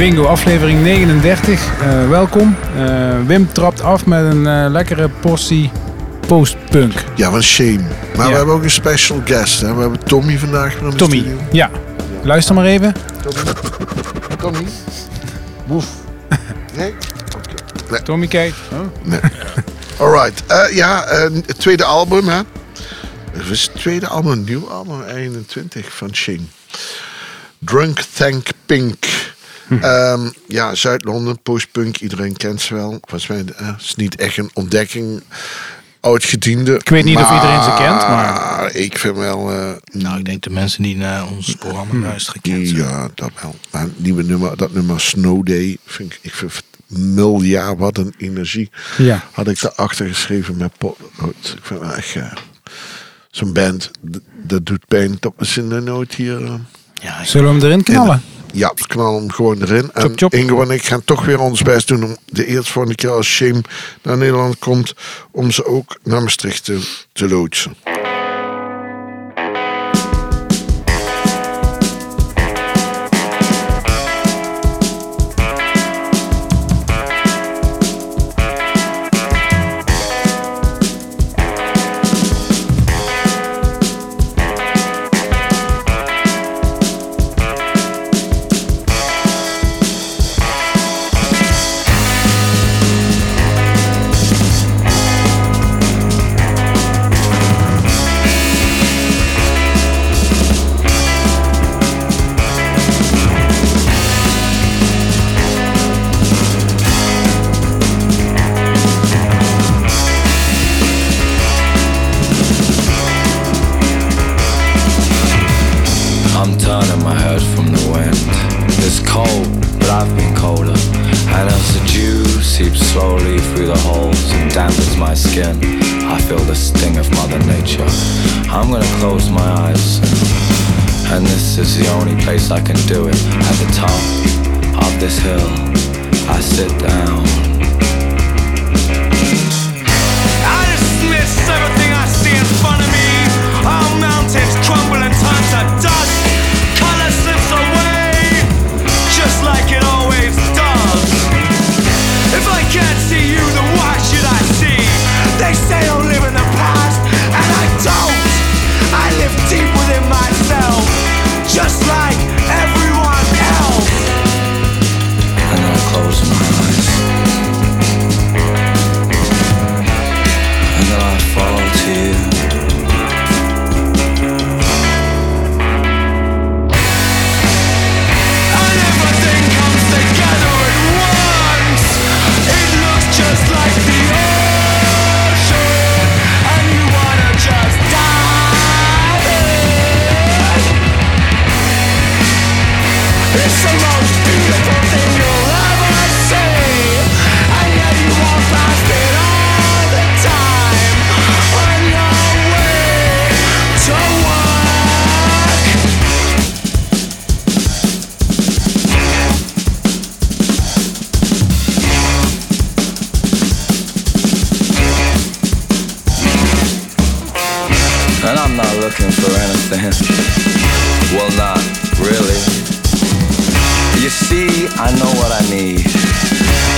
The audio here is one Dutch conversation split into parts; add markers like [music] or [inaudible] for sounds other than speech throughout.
Bingo, aflevering 39. Uh, welkom. Uh, Wim trapt af met een uh, lekkere portie postpunk. Ja, wat shame. Maar ja. we hebben ook een special guest. Hè? We hebben Tommy vandaag de Tommy, studio. ja. Luister maar even. Tommy. Tommy. Woef. Nee? Okay. nee. Tommy, kijk. Oh. Nee. Alright. ja, het tweede album, hè. Het is het tweede album, een nieuw album, 21 van Shame. Drunk Tank Pink. Hm. Um, ja, Zuid-Londen, postpunk, iedereen kent ze wel. Volgens mij uh, is niet echt een ontdekking. Oudgediende. Ik weet niet of iedereen ze kent, maar... Ik vind wel... Uh, nou, ik denk de mensen die naar ons programma hm. luisteren kent Ja, dat wel. Maar nieuwe nummer, dat nummer Snow Day, vind ik, ik vind miljard, wat een energie. Ja. Had ik daarachter geschreven met pot. Ik vind wel echt... Uh, Zo'n band, dat doet pijn dat we ze nooit hier... Uh, ja, Zullen we hem erin knallen? Ja, knal hem gewoon erin. En Ingo en ik gaan toch weer ons best doen om de eerste volgende keer als Shame naar Nederland komt, om ze ook naar Maastricht te, te loodsen. understand? Well, not really. You see, I know what I need.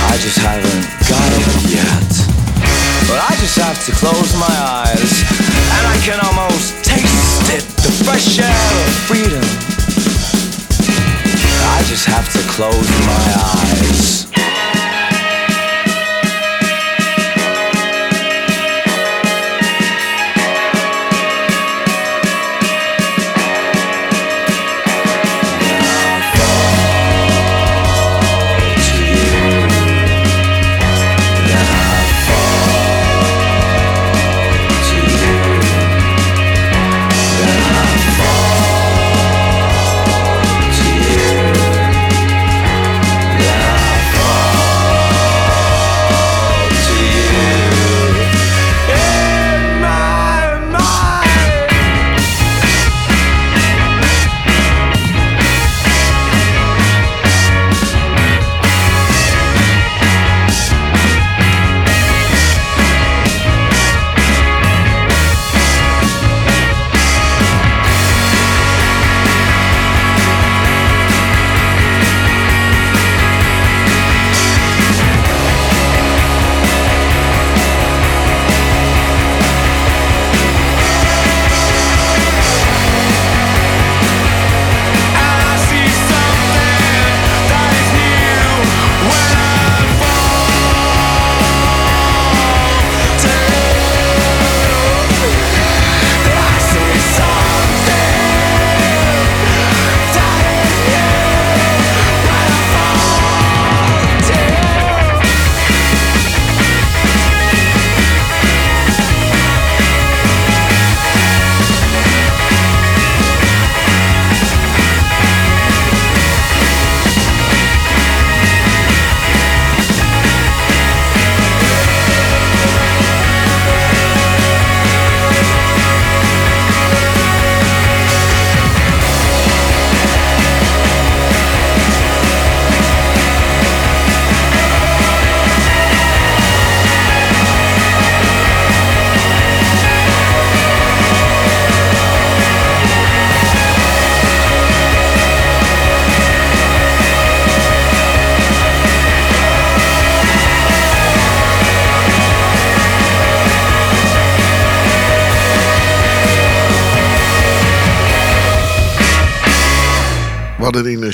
I just haven't got it yet. But I just have to close my eyes, and I can almost taste it the fresh air of freedom. I just have to close my eyes.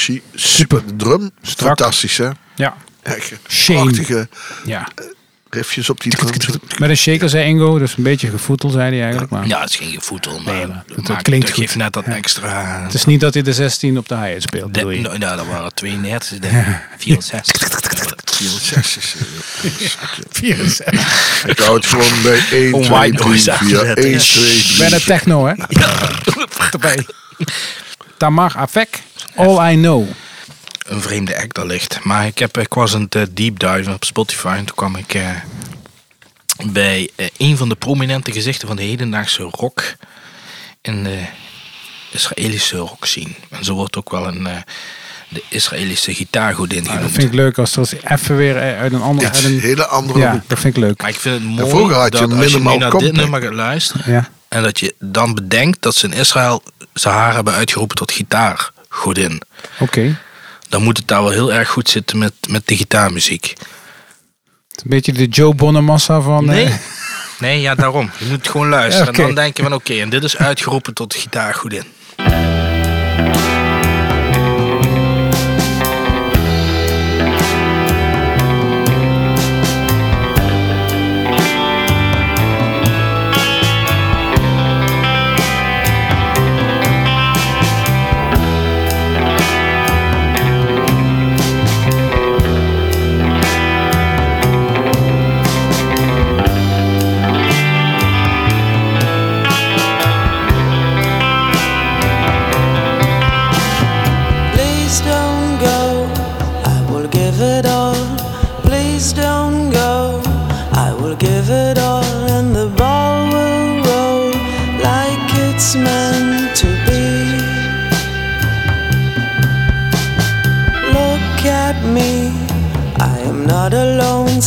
Energie. Super. De drum. Strak. Fantastisch, hè? Ja. Echt prachtige ja. riffjes op die drum. Met een shaker zei Ingo, dus een beetje gevoetel zei hij eigenlijk. Maar Ja, het is geen gevoetel, maar, Nee, maar het- het klinkt goed. geeft net dat Ja. extra... het is niet dat hij de 16 op de hi-hat speelt, De, bedoel je? nou, ja, dat waren 32, denk ik. 64. 64. 64. Ik hou het gewoon bij 1, Om 2, white 3, noise af te 4, zetten. 1, 2, 3. Bijna techno, hè? Erbij. Tamar Afek, All I Know. Een vreemde act allicht. Maar ik, heb, ik was aan het eh, deep dive op Spotify en toen kwam ik eh, bij eh, een van de prominente gezichten van de hedendaagse rock in de Israëlische rock scene. En zo wordt ook wel een, eh, de Israëlische gitaargodin Dat genoemd. vind ik leuk als er even weer uit een ander... Het Uit is een een, hele andere ja, hoek. dat vind ik leuk. Maar ik vind het mooi vroeger had je dat als je naar dit nummer gaat luisteren Ja. en dat je dan bedenkt dat ze in Israël ze haar hebben uitgeroepen tot gitaargodin. Oké. Dan moet het daar wel heel erg goed zitten met, met de gitaarmuziek. Een beetje de Joe Bonamassa van... Nee. eh, [laughs] Nee, ja, daarom. Je moet gewoon luisteren. [laughs] Ja. En dan denk je van oké, en dit is uitgeroepen tot gitaargodin.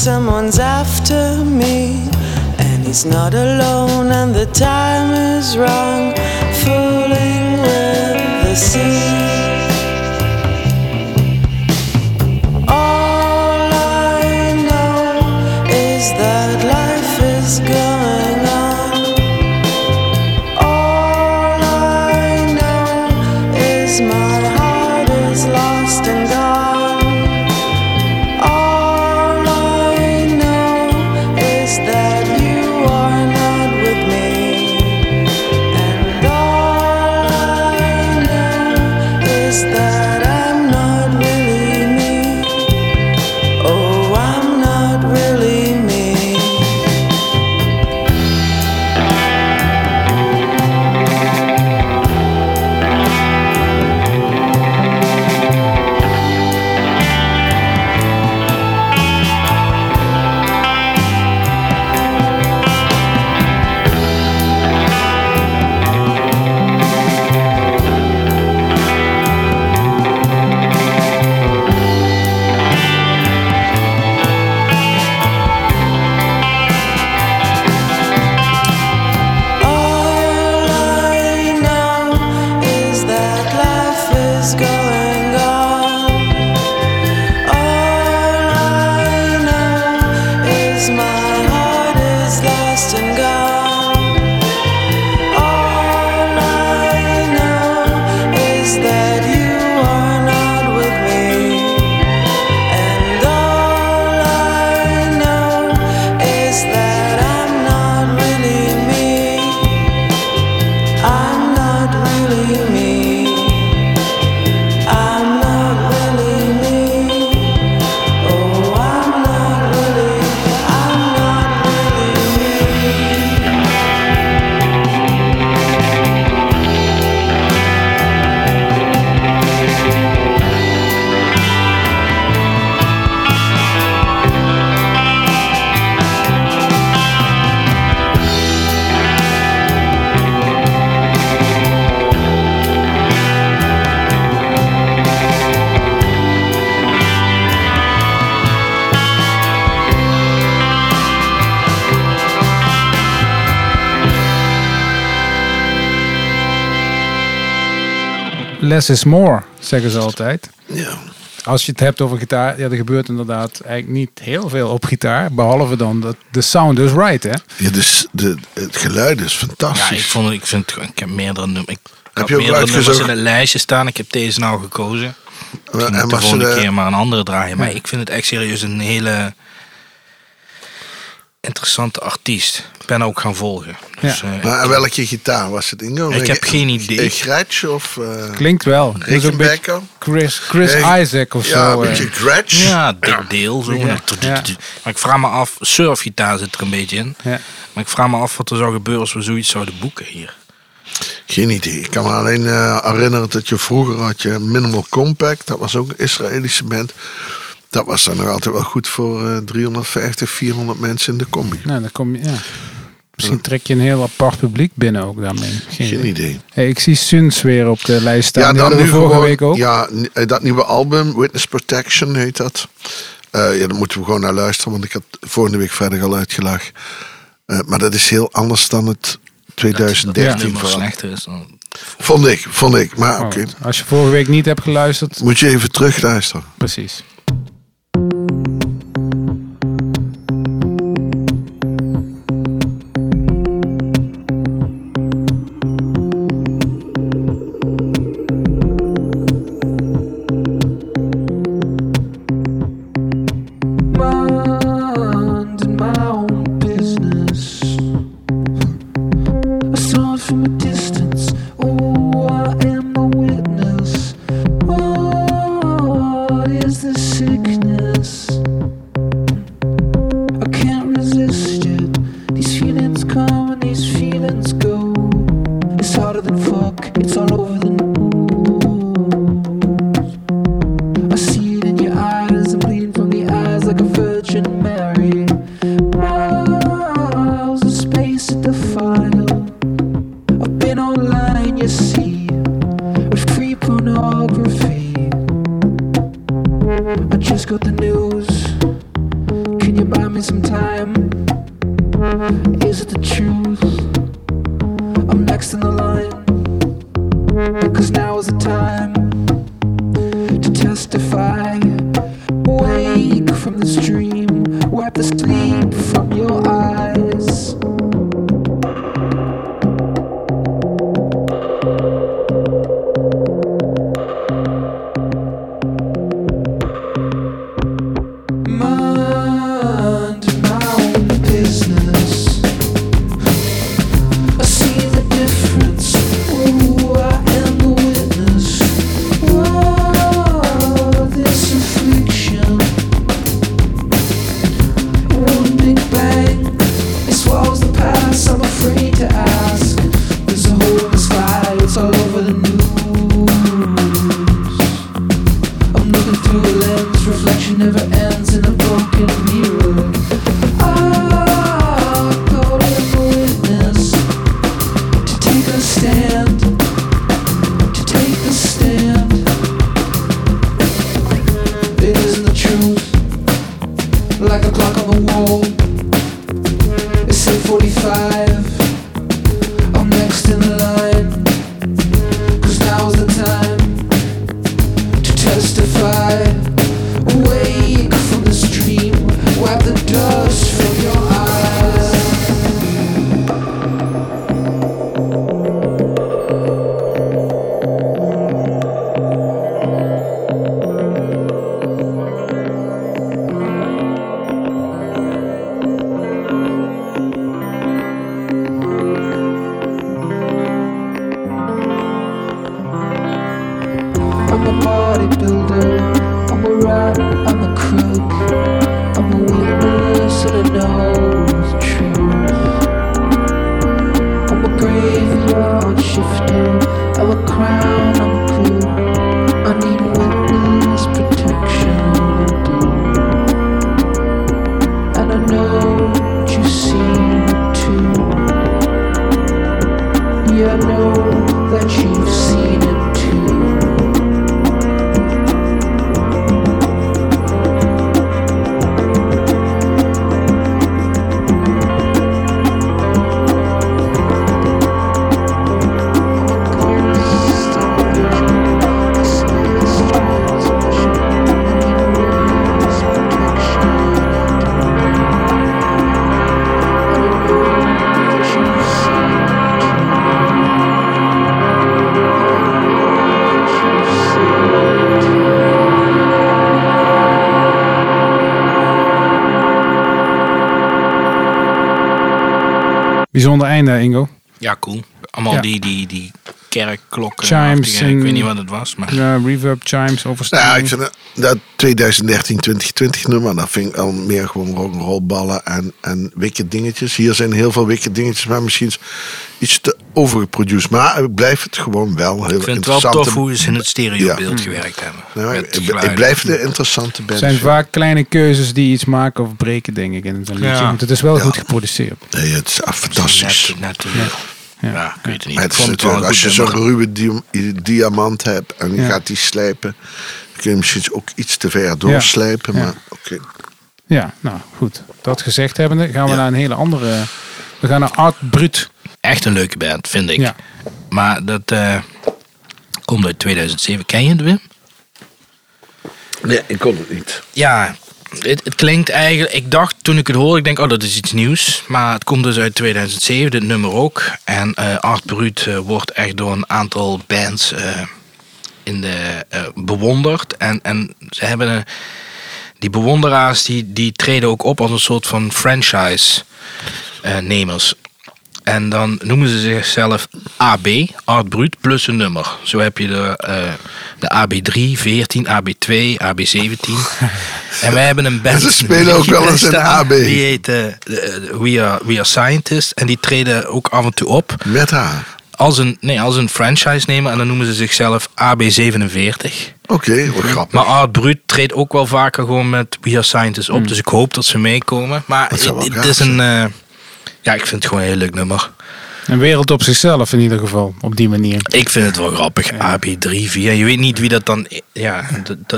Someone's after me. And he's not alone, and the time is wrong, fooling with the sea. Less is more, zeggen ze altijd. Ja. als je het hebt over gitaar, ja, er gebeurt inderdaad eigenlijk niet heel veel op gitaar. Behalve dan dat de sound is right, hè? Ja, dus de, het geluid is fantastisch. Ja, ik, vond, ik, vind, het- ik heb meerdere nummers. Ik heb je ook meerdere nummers in het lijstje staan. Ik heb deze nou gekozen. en Ik moet de volgende de- keer maar een andere draaien. Maar ik vind het echt serieus een hele interessante artiest. Ik ben ook gaan volgen. Dus, Ja. eh, maar en welke gitaar was het, Ingo? Ik heb geen idee. Een Gretsch of uh, Klinkt wel. Is een beetje? Chris, Chris. Isaac of Ja, zo. een eh. beetje Gretsch. ja, dik deel. Zo. Ja. Maar ik vraag me af, surfgitaar zit er een beetje in. Ja. Maar ik vraag me af wat er zou gebeuren als we zoiets zouden boeken hier. Geen idee. Ik kan me alleen eh, herinneren dat je vroeger had je Minimal Compact. Dat was ook een Israëlische band. Dat was dan nog altijd wel goed voor eh 350, 400 mensen in de combi. Nou, dan kom je, ja. Misschien trek je een heel apart publiek binnen ook daarmee. Geen Geen idee. Hey, ik zie Suns weer op de lijst staan. Ja, dan we vorige gewoon- week ook. Ja, eh, dat nieuwe album, Witness Protection heet dat. Eh, ja, daar moeten we gewoon naar luisteren, want ik had vorige week vrijdag al uitgelegd. Eh, maar dat is heel anders dan het Dat 2013 het nummer verhaal. slechter is dan... Vond ik, vond ik. Maar Oh, oké, Als je vorige week niet hebt geluisterd, moet je even terug luisteren. precies. Bijzonder einde, Ingo. Ja, cool. Allemaal Ja. die, die, die kerkklokken. Chimes Ik weet niet wat het was, maar... Ja, reverb, chimes, Nou, overstijging. ik vind dat- dat 2013-2020 nummer, dat vind ik al meer gewoon rock'n'rollballen en, en wicked dingetjes. Hier zijn heel veel wicked dingetjes, maar misschien iets te overgeproduced. Maar ik blijf het gewoon wel heel Ik vind het wel tof hoe ze in het stereobeeld gewerkt hebben. Nee, maar Met ik, blijf de interessante band. Het zijn vaak kleine keuzes die iets maken of breken, denk ik, in het liedje. Ja. Want het is wel Ja. goed geproduceerd. Nee, het is fantastisch. Net. Ja. Ik weet het niet. Het is het wel als je zo'n ruwe di- diamant hebt en je Ja. gaat die slijpen, dan kun je misschien ook iets te ver doorslijpen. Ja. Maar oké. Ja, nou goed. Dat gezegd hebbende gaan we Ja. naar een hele andere... We gaan naar Art Brut. Echt een leuke band, vind ik. Ja. Maar dat eh, komt uit 2007. Ken je het, Wim? Nee, ik kon het niet. Ja, het, het klinkt eigenlijk... Ik dacht toen ik het hoorde, ik denk, oh, dat is iets nieuws. Maar het komt dus uit 2007, dit nummer ook. En eh Art Brut eh, wordt echt door een aantal bands eh, in de, eh, bewonderd. En, en ze hebben een... Die bewonderaars die, die treden ook op als een soort van franchise-nemers. En dan noemen ze zichzelf AB, Art Brut, plus een nummer. Zo heb je de, eh, de AB3, 14, AB2, AB17. en wij hebben een band. Ze spelen ook wel eens in staan, AB. Die heet eh, eh, We, Are, We Are Scientists. En die treden ook af en toe op Met haar. als een, nee, als een franchise nemer. En dan noemen ze zichzelf AB47. Oké, wat grappig. Maar Art Brut treedt ook wel vaker gewoon met We Are Scientists op. Dus ik hoop dat ze meekomen. Maar het is een... ja, ik vind het gewoon een heel leuk nummer. Een wereld op zichzelf in ieder geval, op die manier. Ik vind het wel grappig. AB3, 4. Je weet niet wie dat dan... Ja,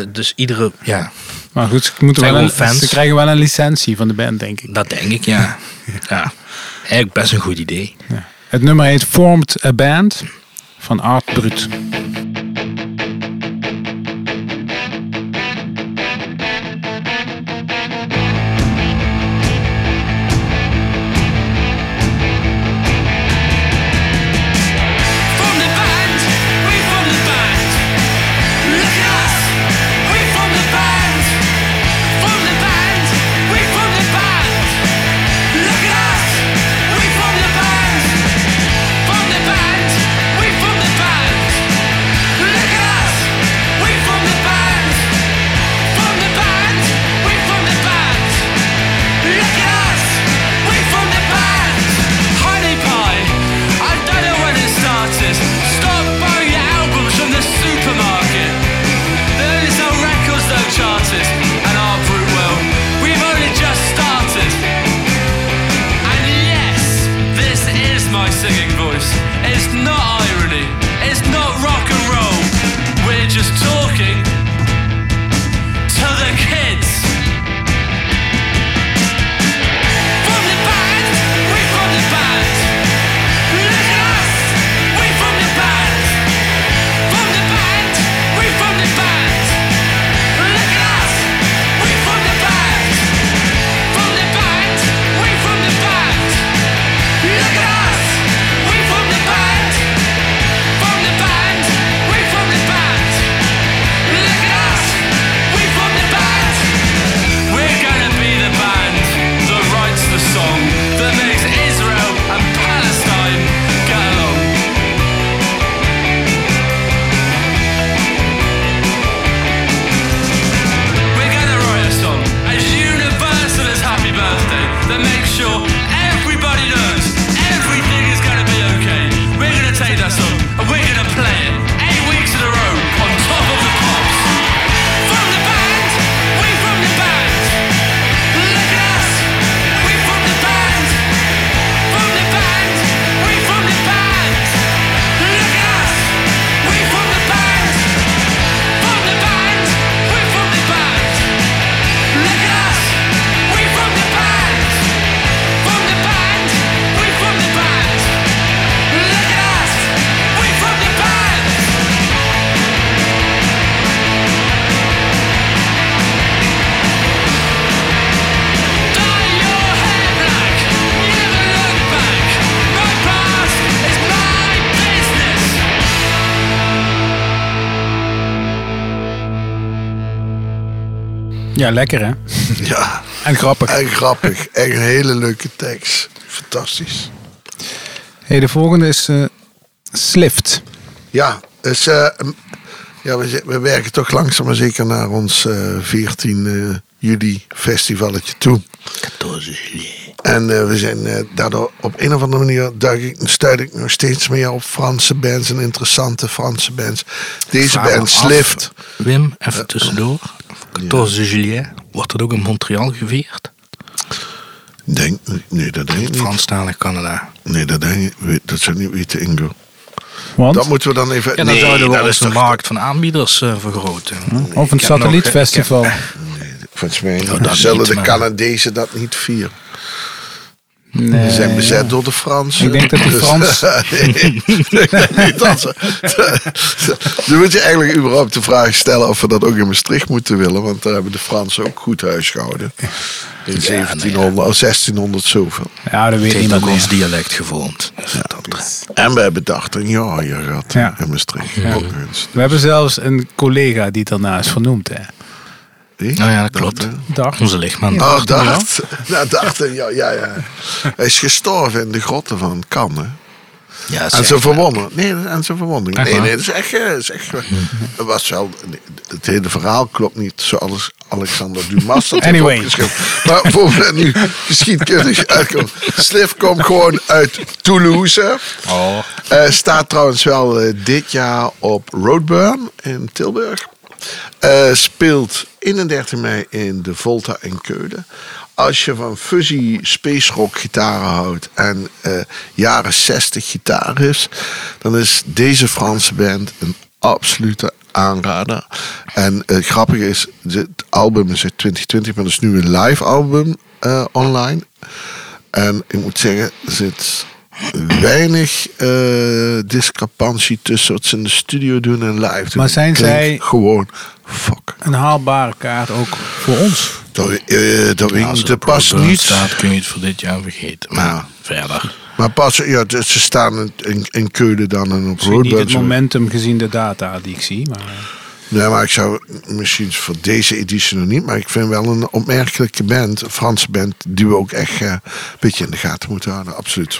dus iedere... Ja, Maar goed, ze, moeten wel een, fans. ze krijgen wel een licentie van de band, denk ik. dat denk ik, ja. [laughs] Ja, eigenlijk best een goed idee. Het nummer heet Formed a Band van Art Brut. Ja, lekker hè? [laughs] Ja, En grappig. en grappig. Echt een hele leuke tekst. Fantastisch. Hey, de volgende is eh, Slift. Ja, dus, eh, ja we, we werken toch langzaam maar zeker naar ons eh 14 eh, juli festivalletje toe. En eh, we zijn eh, daardoor op een of andere manier duik ik, stuit ik nog steeds meer op Franse bands en interessante Franse bands. Deze band af, Slift. Wim, even tussendoor. 14 juillet. Wordt dat ook in Montreal gevierd? Denk, nee, dat denk ik niet. Franstalig Canada. Nee, dat denk ik Dat zou ik niet weten, Ingo. Want? Dat moeten we dan even... Ja, dan nee, zouden we dat is onze toch- markt van aanbieders eh, vergroten. of een satellietfestival. Volgens mij Nou, dat zullen niet, de maar- Canadezen dat niet vieren. Nee. Ze zijn bezet door de Fransen. Ik denk dat Dus- Frans- nee, [laughs] ik denk niet dat ze... [laughs] Dan moet je eigenlijk überhaupt de vraag stellen of we dat ook in Maastricht moeten willen. Want daar hebben de Fransen ook goed huis gehouden. In 1700 of 1600 zoveel. Ja, dat weet Het heeft niemand ook ons dialect gevormd. Dus. En we hebben gedacht, ja, je gaat Ja. in Maastricht. Ook eens. We hebben zelfs een collega die daarna is vernoemd. Hè. Nou ja, dat klopt. Dag. Onze lichtman. Oh, dacht. Nou, dacht, [laughs] ja, ja, ja. Hij is gestorven in de grotten van Cannes. Ja, En zeg. ze verwonderen. Nee, en ze verwondering. Nee, nee, dat is echt. eh, Dat is echt het was wel, het hele verhaal klopt niet zoals Alexander Dumas dat Anyway. heeft opgeschreven. Maar voor we nu geschiedkundig uitkomen. Sliff komt gewoon uit Toulouse. Oh. Eh, staat trouwens wel eh, dit jaar op Roadburn in Tilburg. Eh, speelt 31 mei in de Volta in Keulen. Als je van fuzzy space rock gitaren houdt en eh, jaren 60 gitaarriffs, dan is deze Franse band een absolute aanrader. En het grappige is, het album is uit 2020, maar dat is nu een live album eh, online. En ik moet zeggen, zit weinig eh, discrepantie tussen wat ze in de studio doen en live doen. Maar zijn zij- Gewoon, fuck. Een haalbare kaart ook voor ons. Dat, eh, dat weet ik Als niet. staat, kun je het voor dit jaar vergeten. Maar Ja. verder. Maar pas, ja, ze staan in, in, in Keulen dan en op Misschien niet het momentum gezien de data die ik zie. Maar Nee, maar ik zou misschien voor deze editie nog niet. Maar ik vind wel een opmerkelijke band, een Franse band, die we ook echt eh, een beetje in de gaten moeten houden. Absoluut.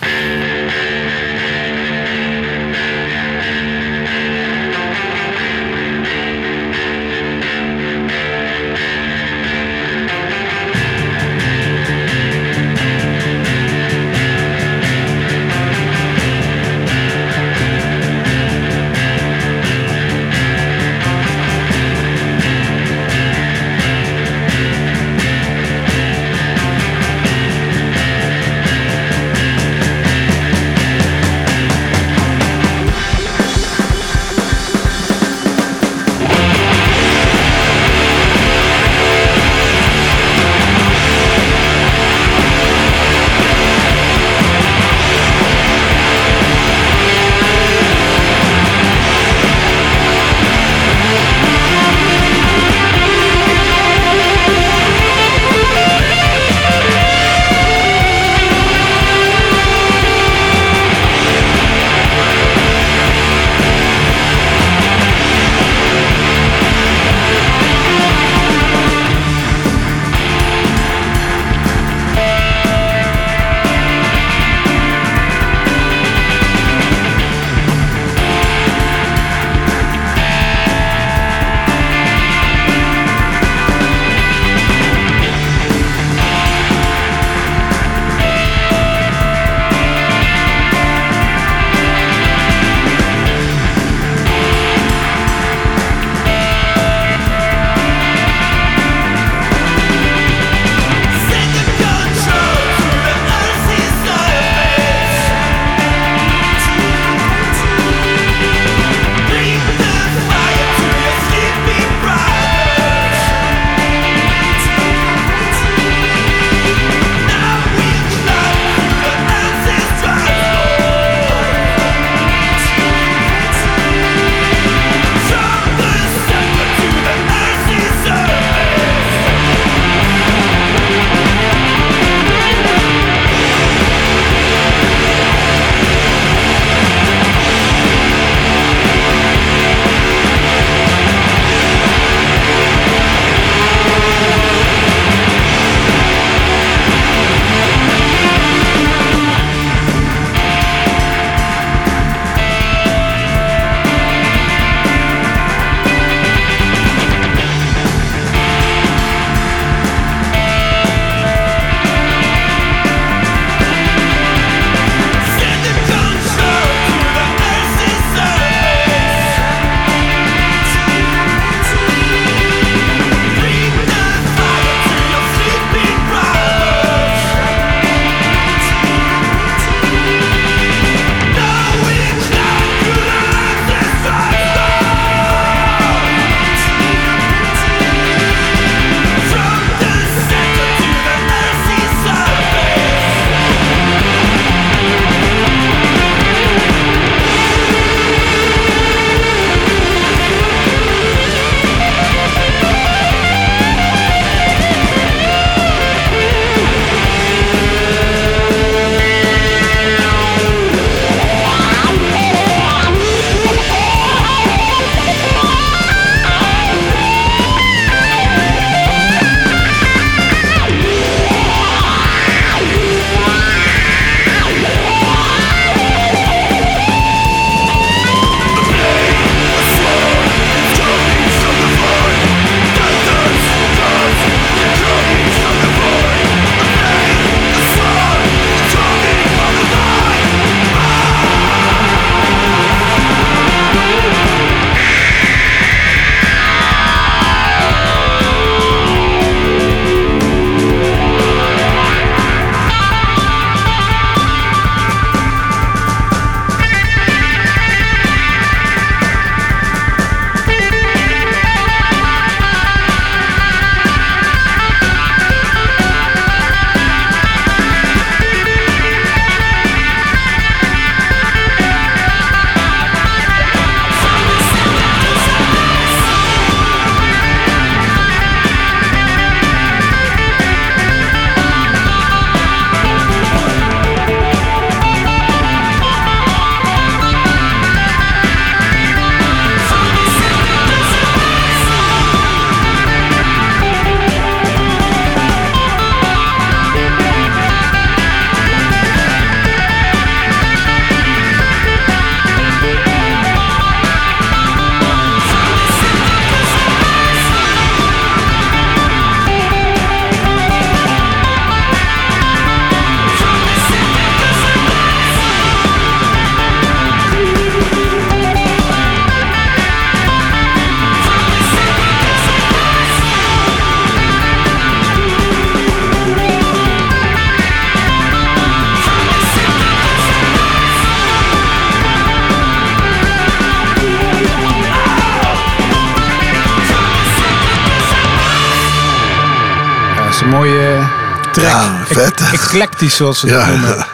Eclectisch, zoals ze dat Ja, noemen.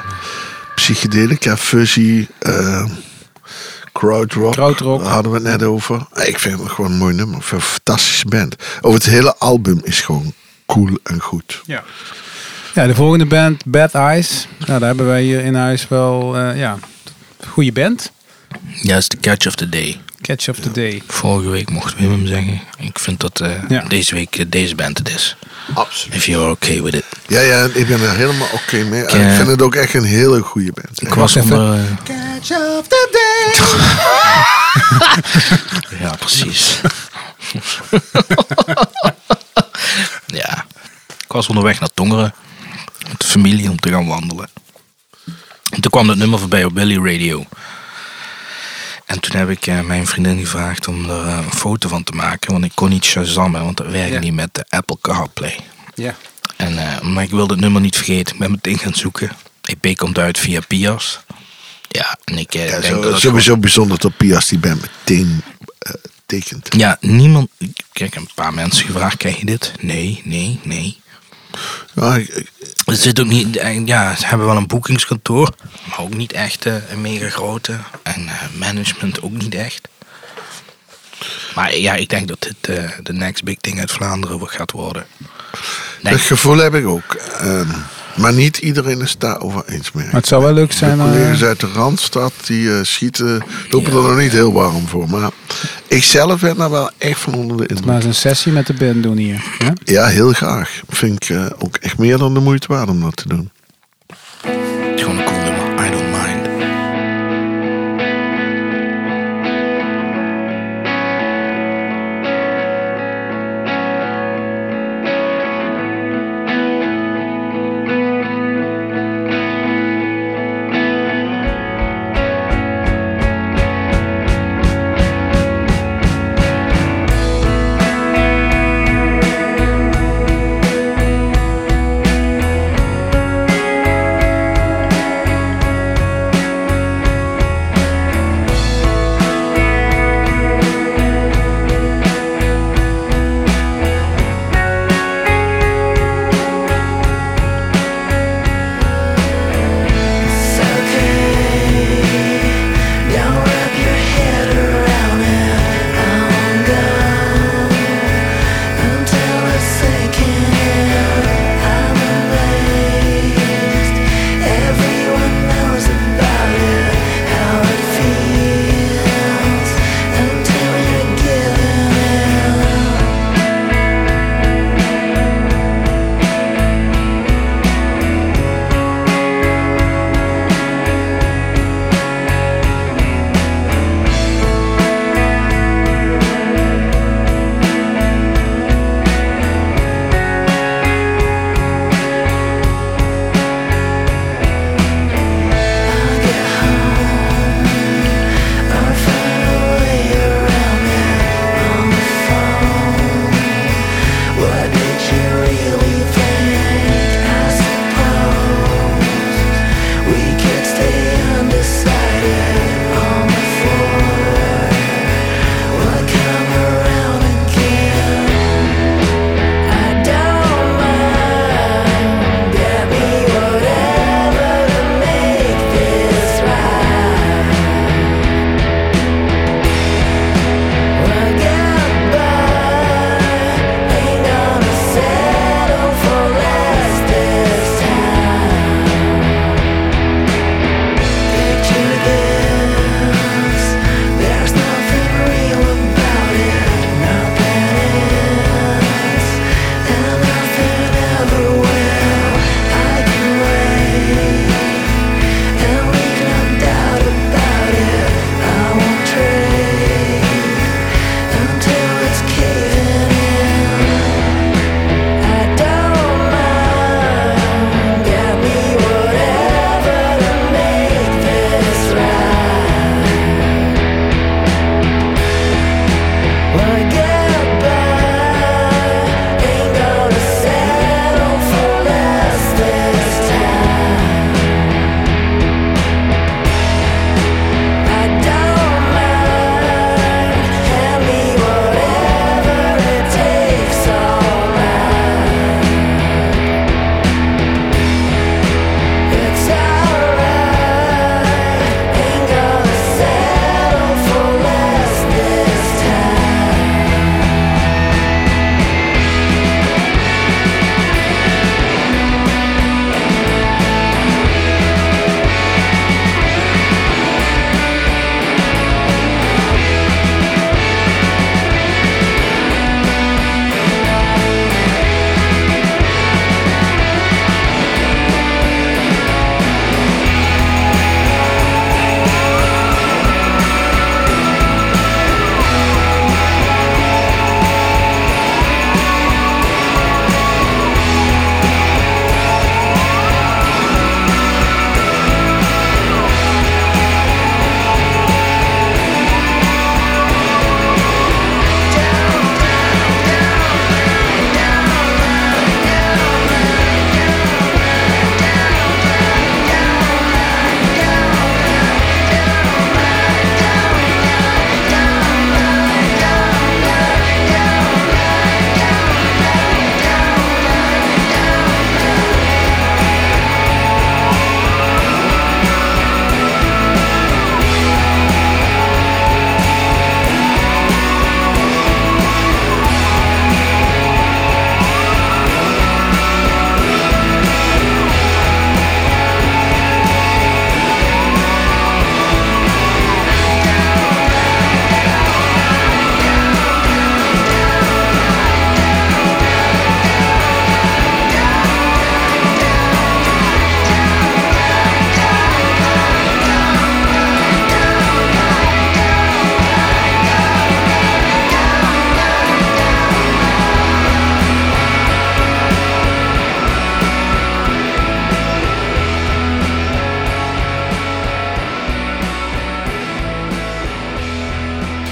psychedelica, fuzzy, eh crowdrock. Krautrock. Daar hadden we het net over. Ik vind het gewoon een mooi nummer. Een fantastische band. Over het hele album is gewoon cool en goed. Ja. ja, de volgende band, Bad Eyes. Nou, daar hebben wij hier in huis wel, eh, ja, goede band. Ja, is de catch of the day. Catch of the Day. Vorige week mocht Wim hem zeggen. Ik vind dat eh, Ja. deze week eh, deze band het is. Absoluut. If you're okay with it. Ja, ja, ik ben er helemaal oké mee. Ik, ik eh, vind het ook echt een hele goede band. Ik was even. onder... eh, Catch of the day. [laughs] ja, precies. [laughs] ja. Ik was onderweg naar Tongeren. Met de familie om te gaan wandelen. En toen kwam dat nummer voorbij op Billy Radio. En toen heb ik eh, mijn vriendin gevraagd om er eh, een foto van te maken. Want ik kon niet shazammen, want dat werkte Ja. niet met de Apple CarPlay. Ja. En, eh, maar ik wilde het nummer niet vergeten. Ik ben meteen gaan zoeken. EP komt uit via Pias. Ja, en ik Ja, denk zo- dat het sowieso bijzonder dat Pias die band meteen tekent. Ja, niemand. Kijk, een paar mensen gevraagd: krijg je dit? Nee, nee, nee. Ja, ik- Er zit ook niet. eh, Ja, ze hebben wel een boekingskantoor, maar ook niet echt eh, een mega grote. En eh, management ook niet echt. Maar ja, ik denk dat dit de next big thing uit Vlaanderen gaat worden. Denk- dat gevoel heb ik ook. Ehm, maar niet iedereen is het daarover eens mee. Maar het zou wel leuk zijn. De eh, collega's uit de Randstad die eh, schieten, lopen er nog niet heel warm voor. Maar ik zelf ben daar wel echt van onder de indruk. maar eens een sessie met de band doen hier. Ja? Ja, heel graag. Vind ik eh, ook echt meer dan de moeite waard om dat te doen.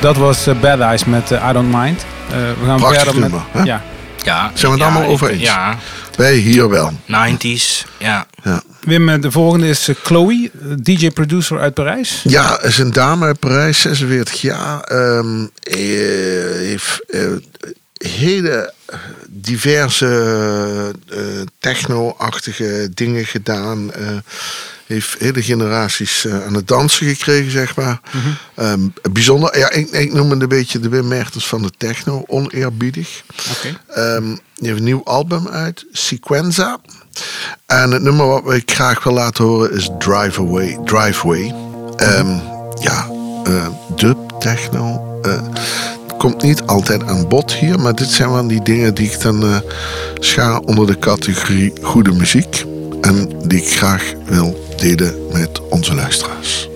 Dat was eh, Bad Eyes met eh, I Don't Mind. Eh, we gaan Prachtig verder met... nummer? Ja. Ja, Zijn we het ja, allemaal over eens? Ja, Wij hier wel. 90s. Ja. Ja. Wim, de volgende is Chloe, DJ-producer uit Parijs. Ja, is een dame uit Parijs, 46 jaar. ehm, eh, heeft eh, hele diverse eh, techno-achtige dingen gedaan. eh, heeft hele generaties eh, aan het dansen gekregen, zeg maar. Ehm, bijzonder, ja, ik, ik noem het een beetje de Wim Mertens van de techno, oneerbiedig. Oké. Ehm, die heeft een nieuw album uit, Sequenza. En het nummer wat ik graag wil laten horen is Drive Away. Driveway. Ehm, ja, eh dub, techno. eh, komt niet altijd aan bod hier, maar dit zijn wel die dingen die ik dan schaar onder de categorie goede muziek. En die ik graag wil delen met onze luisteraars.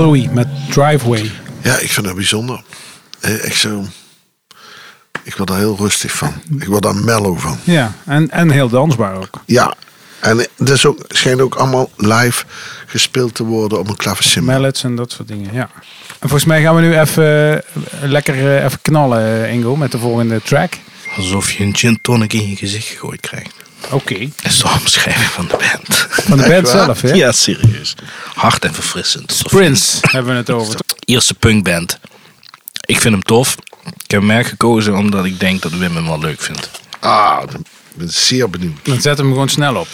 Chloe met Driveway. Ja, ik vind dat bijzonder. Echt zo. Ik word daar heel rustig van. Ik word daar mellow van. Ja, en, en heel dansbaar ook. Ja. En het is ook, schijnt ook allemaal live gespeeld te worden op een klaversymbol. Mallets en dat soort dingen, ja. En volgens mij gaan we nu even eh, lekker eh, even knallen, Ingo, met de volgende track. Alsof je een gin tonic in je gezicht gegooid krijgt. Oké. Dat is de omschrijving van de band. Van de band zelf, hè? Ja, serieus. Hard en verfrissend. Prince hebben we het over. Eerste punkband. Ik vind hem tof. Ik heb hem gekozen omdat ik denk dat Wim hem wel leuk vindt. Ah, ik ben zeer benieuwd. Dan zet hem gewoon snel op.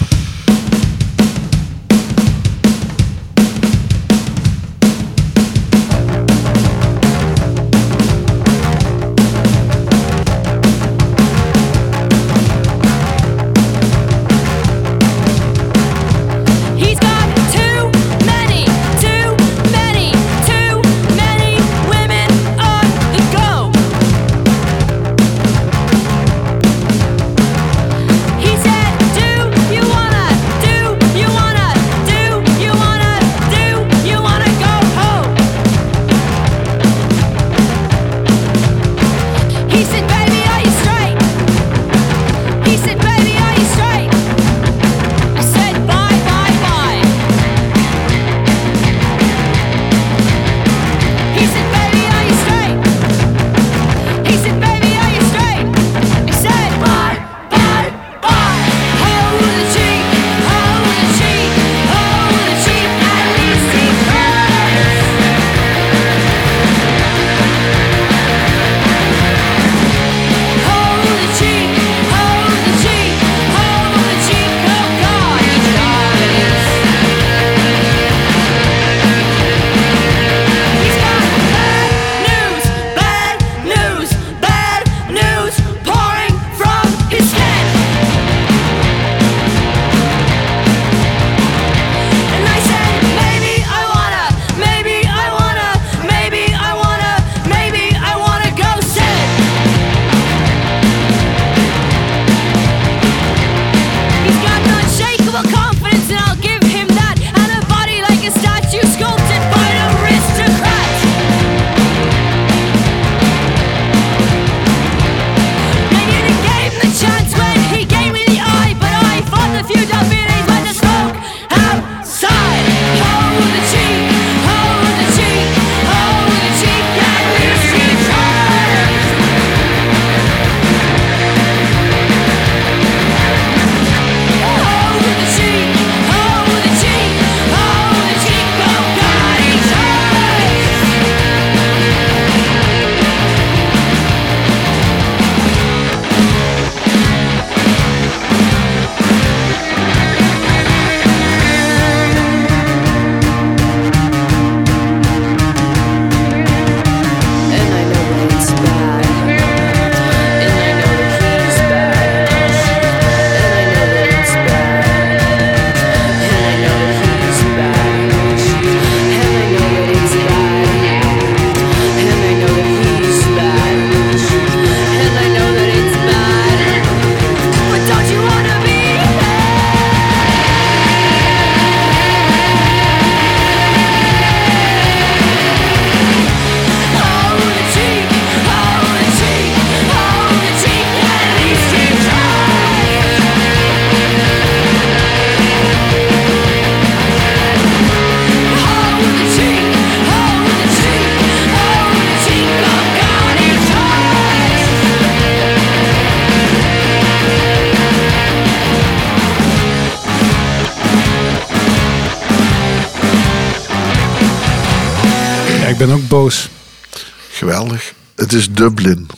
Het is Dublin.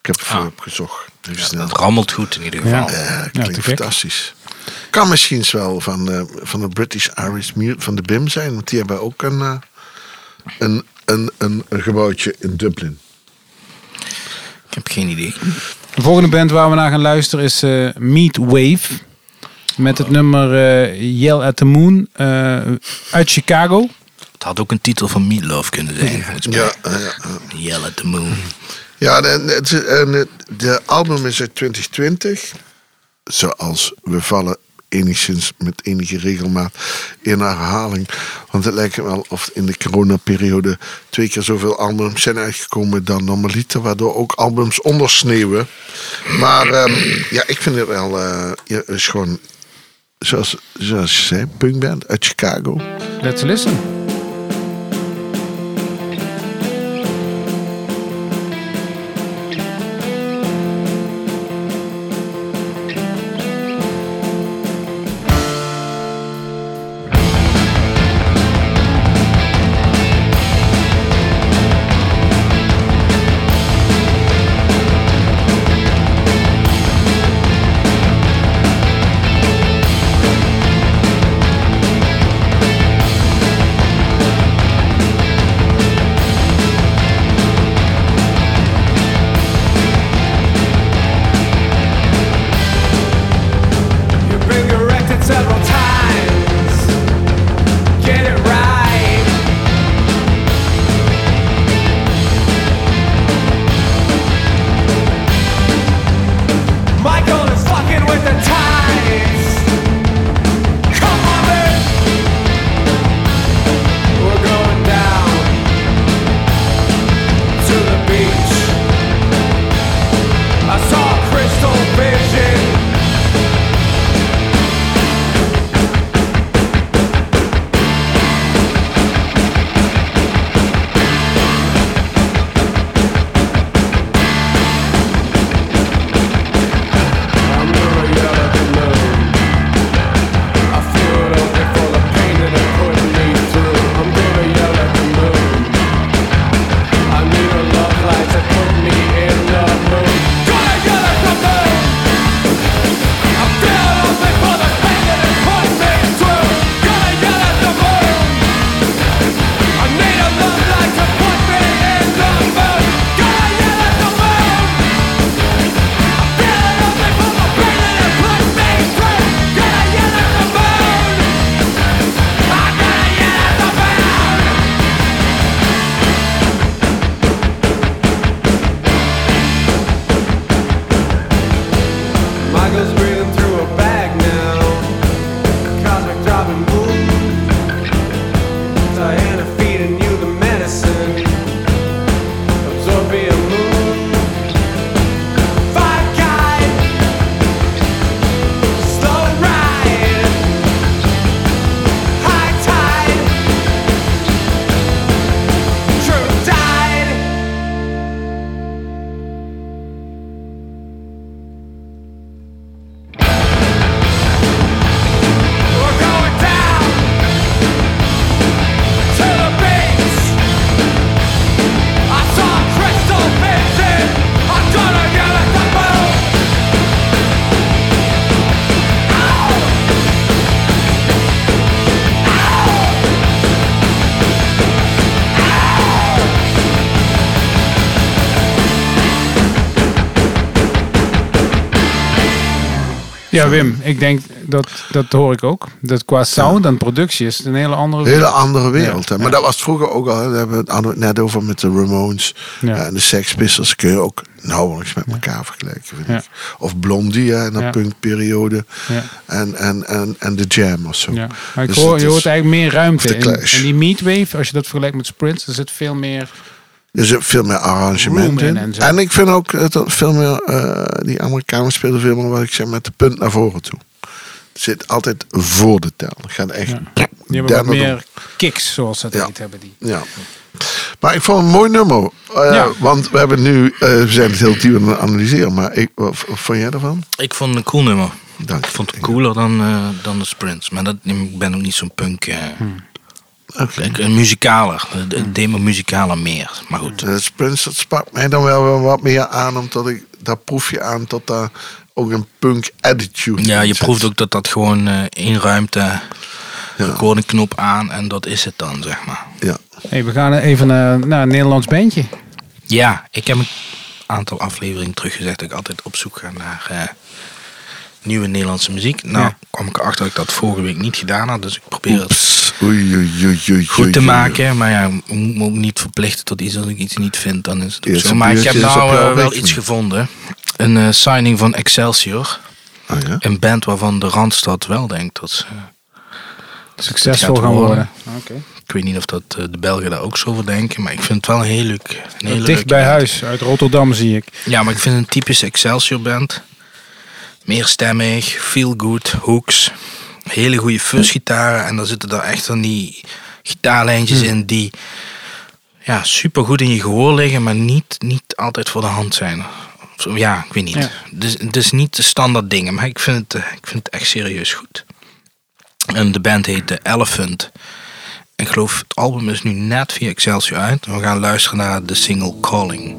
Ik heb het voor opgezocht. Even snel. Het rammelt goed in ieder geval. Ja. Ja, Ja, klinkt fantastisch. Kan misschien wel van, eh, van de British Irish Mute van de BIM zijn. Want die hebben ook een, eh, een, een, een, een gebouwtje in Dublin. Ik heb geen idee. De volgende band waar we naar gaan luisteren is eh Meat Wave. Met het nummer eh, Yell at the Moon eh, uit Chicago. Het had ook een titel van Meatloaf kunnen zijn. Ja, eh, ja, eh. Yell at the Moon. Ja, en het- de album is uit 2020. Zoals we vallen enigszins met enige regelmaat in herhaling. Want het lijkt wel of in de coronaperiode twee keer zoveel albums zijn uitgekomen dan normaliter, waardoor ook albums ondersneeuwen. Maar ehm, ja, ik vind het wel, eh, ja, het is gewoon, zoals, zoals je zei, punkband uit Chicago. Let's listen. Ja, Wim, ik denk dat dat hoor ik ook. Dat qua sound en productie is het een hele andere Een hele wereld. andere wereld. hè. Maar dat was vroeger ook al. Daar hebben we het we net over met de Ramones. Ja. Ja, en de Sex Pistols kun je ook nauwelijks met elkaar vergelijken. Vind ik. Of Blondie hè, in de Ja. punkperiode. Ja. En, en, en, en de Jam of zo. Ja. Maar ik Dus hoor, je hoort eigenlijk meer ruimte de in. En die Meatwave, als je dat vergelijkt met Sprints, er zit veel meer... Er zit veel meer arrangement in en ik vind ook dat veel meer, eh, die Amerikanen spelen veel meer, wat ik zeg, met de punt naar voren toe. Het zit altijd voor de tel. Het gaat echt. Ja. Die hebben wat dender meer kicks, zoals ze dat Ja. heet hebben. Die. Ja. Maar ik vond het een mooi nummer. Eh, Ja. Want we hebben nu, eh, we zijn het heel diep aan het analyseren. Maar ik, wat, wat vond jij ervan? Ik vond het een cool nummer. Dank Ik vond het cooler dan, dan de Sprints. Maar dat, ik ben ook niet zo'n punk. eh Een muzikaler. Het het deed me muzikaler meer. Maar goed. De Sprints, dat sprak mij dan wel wel wat meer aan. Omdat ik, daar proef je aan tot daar ook een punk attitude Ja, in je proeft ook dat dat gewoon eh één ruimte, Ja. recordingknop aan en dat is het dan, zeg maar. Ja. Hey, we gaan even naar, naar een Nederlands bandje. Ja, ik heb een aantal afleveringen teruggezegd dat ik altijd op zoek ga naar eh, nieuwe Nederlandse muziek. Nou, Ja. kwam ik erachter dat ik dat vorige week niet gedaan had, dus ik probeer het Oeps. Oei, oei, oei, oei, goed te maken. Maar ja, ik moet me ook niet verplichten tot iets als ik iets niet vind, dan is het ook zo. Maar ik heb nou eh, wel iets gevonden. Een eh, signing van Excelsior. Ah, ja? Een band waarvan de Randstad wel denkt dat ze... Succesvol gaan worden. worden. Oké. Ik weet niet of dat eh, de Belgen daar ook zo over denken, maar ik vind het wel een heel leuk. Een hele Dicht bij band. huis, uit Rotterdam zie ik. Ja, maar ik vind een typische Excelsior band. Meerstemmig, feel good, hooks. Hele goede fuzz-gitaren. En dan zitten er echt van die gitaarlijntjes in die ja, super goed in je gehoor liggen, maar niet, niet altijd voor de hand zijn. Ja, ik weet niet. Ja. Dus, het is niet de standaard dingen, maar ik vind het, eh, ik vind het echt serieus goed. En de band heet The Elephant. Ik geloof het album is nu net via Excelsior uit. We gaan luisteren naar de single Calling.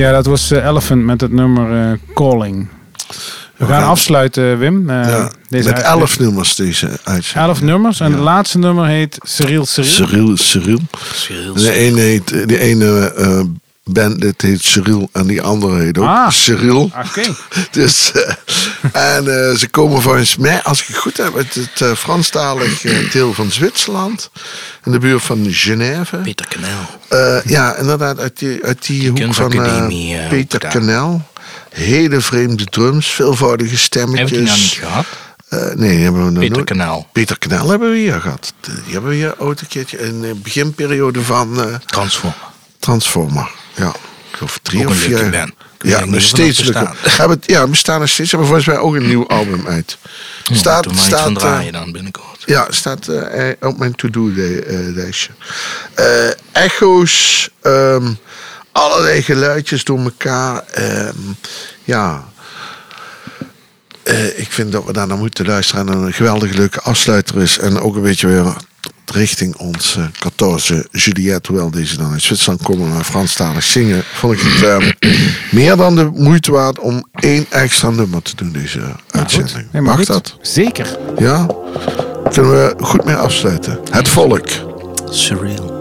Ja, dat was eh, Elephant met het nummer eh, Calling. We gaan afsluiten, Wim. Eh, Ja, deze met uit- elf nummers deze uitzending. elf nummers. En het laatste nummer heet Cyril Cyril. Cyril, Cyril. Cyril, De ene, heet, de ene band dit heet Cyril en die andere heet ook Ah. Cyril. Oké. [laughs] Dus, eh, en eh, ze komen volgens mij, als ik het goed heb, uit het eh, Franstalig deel van Zwitserland. In de buurt van Genève. Peter. Eh, ja, inderdaad, uit die, uit die hoek van Peter. Kanel. Hele vreemde drums, veelvoudige stemmetjes. Heb je die nou niet gehad? Eh, nee, hebben we nog Peter. Kanaal. Peter Knel hebben we hier gehad. Die hebben we hier ooit een keertje in de beginperiode van eh, Transform. Transformer. Ja, ik geloof drie Ook of vier. band. Ja, nog of steeds. Hebben, het- ja, we staan nog steeds. Hebben volgens mij ook een nieuw [laughs] album uit. Staat, maar van staat, draaien eh, dan binnenkort. ja, staat eh, op mijn to-do-lijstje. Eh, echo's, ehm, allerlei geluidjes door elkaar. ehm, ja. ik vind dat we daar naar moeten luisteren. En een geweldig leuke afsluiter is. En ook een beetje weer richting ons eh 14 Juliette. Hoewel deze dan uit Zwitserland komen, maar Franstalig zingen. Vond ik het eh, [clears throat] meer dan de moeite waard om één extra nummer te doen deze uitzending. Nee, maar Mag goed. dat? Zeker. Ja? Kunnen we goed mee afsluiten. Het volk. Surreal.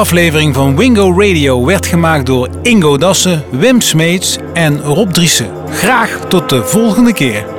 Aflevering van Wingo Radio werd gemaakt door Ingo Dassen, Wim Smeets en Rob Driessen. Graag tot de volgende keer.